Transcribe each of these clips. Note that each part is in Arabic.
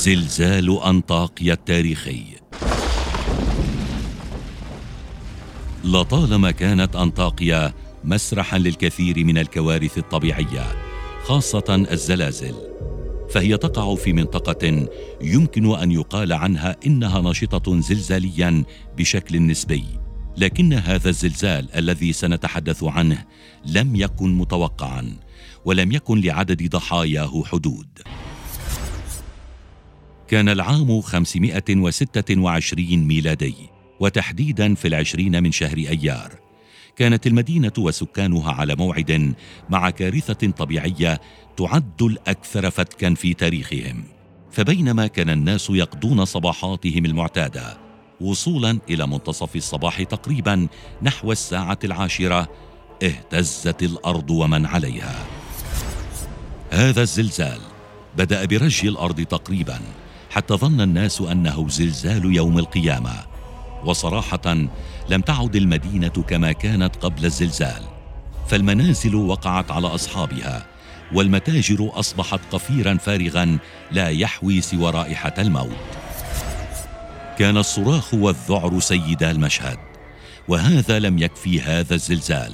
زلزال أنطاكيا التاريخي. لطالما كانت أنطاكيا مسرحا للكثير من الكوارث الطبيعية خاصة الزلازل فهي تقع في منطقة يمكن أن يقال عنها إنها نشطة زلزاليا بشكل نسبي. لكن هذا الزلزال الذي سنتحدث عنه لم يكن متوقعا ولم يكن لعدد ضحاياه حدود. كان العام 526 ميلادي وتحديدا في العشرين من شهر أيار. كانت المدينة وسكانها على موعد مع كارثة طبيعية تعد الأكثر فتكا في تاريخهم. فبينما كان الناس يقضون صباحاتهم المعتادة وصولا إلى منتصف الصباح تقريبا نحو الساعة العاشرة اهتزت الأرض ومن عليها. هذا الزلزال بدأ برج الأرض تقريبا حتى ظن الناس أنه زلزال يوم القيامة. وصراحة لم تعد المدينة كما كانت قبل الزلزال. فالمنازل وقعت على أصحابها والمتاجر أصبحت قفيرا فارغا لا يحوي سوى رائحة الموت. كان الصراخ والذعر سيدا المشهد وهذا لم يكفي هذا الزلزال.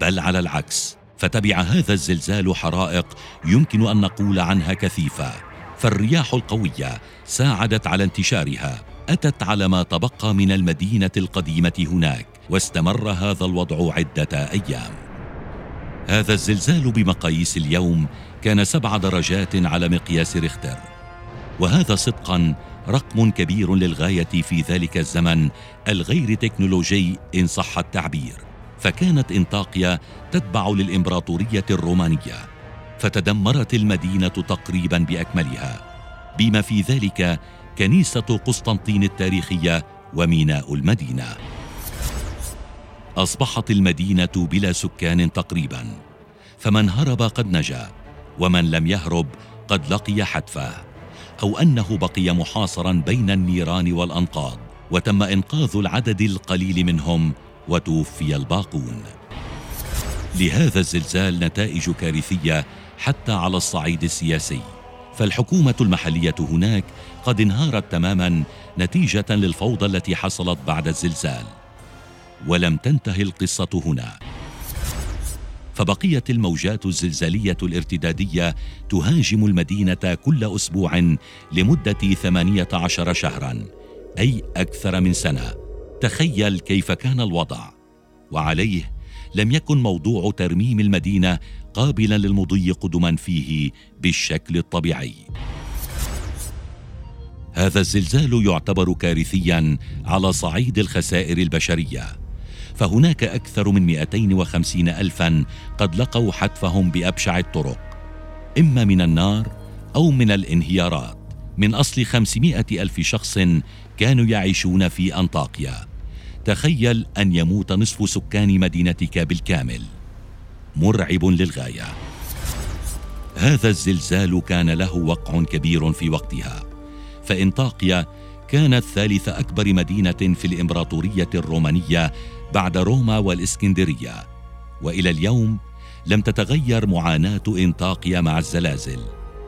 بل على العكس فتبع هذا الزلزال حرائق يمكن أن نقول عنها كثيفة. فالرياح القوية ساعدت على انتشارها. أتت على ما تبقى من المدينة القديمة هناك واستمر هذا الوضع عدة أيام. هذا الزلزال بمقاييس اليوم كان سبع درجات على مقياس ريختر. وهذا صدقا رقم كبير للغاية في ذلك الزمن الغير تكنولوجي إن صح التعبير. فكانت إنطاقيا تتبع للإمبراطورية الرومانية. فتدمرت المدينة تقريبا بأكملها بما في ذلك كنيسة قسطنطين التاريخية وميناء المدينة. أصبحت المدينة بلا سكان تقريبا فمن هرب قد نجا ومن لم يهرب قد لقي حتفه أو أنه بقي محاصرا بين النيران والأنقاض وتم إنقاذ العدد القليل منهم وتوفي الباقون. لهذا الزلزال نتائج كارثية حتى على الصعيد السياسي. فالحكومة المحلية هناك قد انهارت تماما نتيجة للفوضى التي حصلت بعد الزلزال. ولم تنتهي القصة هنا. فبقيت الموجات الزلزالية الارتدادية تهاجم المدينة كل أسبوع لمدة ثمانية عشر شهرا أي أكثر من سنة. تخيل كيف كان الوضع. وعليه لم يكن موضوع ترميم المدينة قابلا للمضي قدما فيه بالشكل الطبيعي. هذا الزلزال يعتبر كارثيا على صعيد الخسائر البشرية. فهناك أكثر من 250 ألفا قد لقوا حتفهم بأبشع الطرق. إما من النار أو من الانهيارات. من أصل 500 ألف شخص كانوا يعيشون في أنطاكيا. تخيل أن يموت نصف سكان مدينتك بالكامل. مرعب للغاية. هذا الزلزال كان له وقع كبير في وقتها. فانطاقيا كانت ثالث أكبر مدينة في الإمبراطورية الرومانية بعد روما والإسكندرية. وإلى اليوم لم تتغير معاناة انطاقيا مع الزلازل.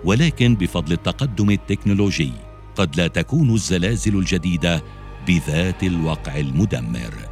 ولكن بفضل التقدم التكنولوجي قد لا تكون الزلازل الجديدة بذات الوقع المدمر.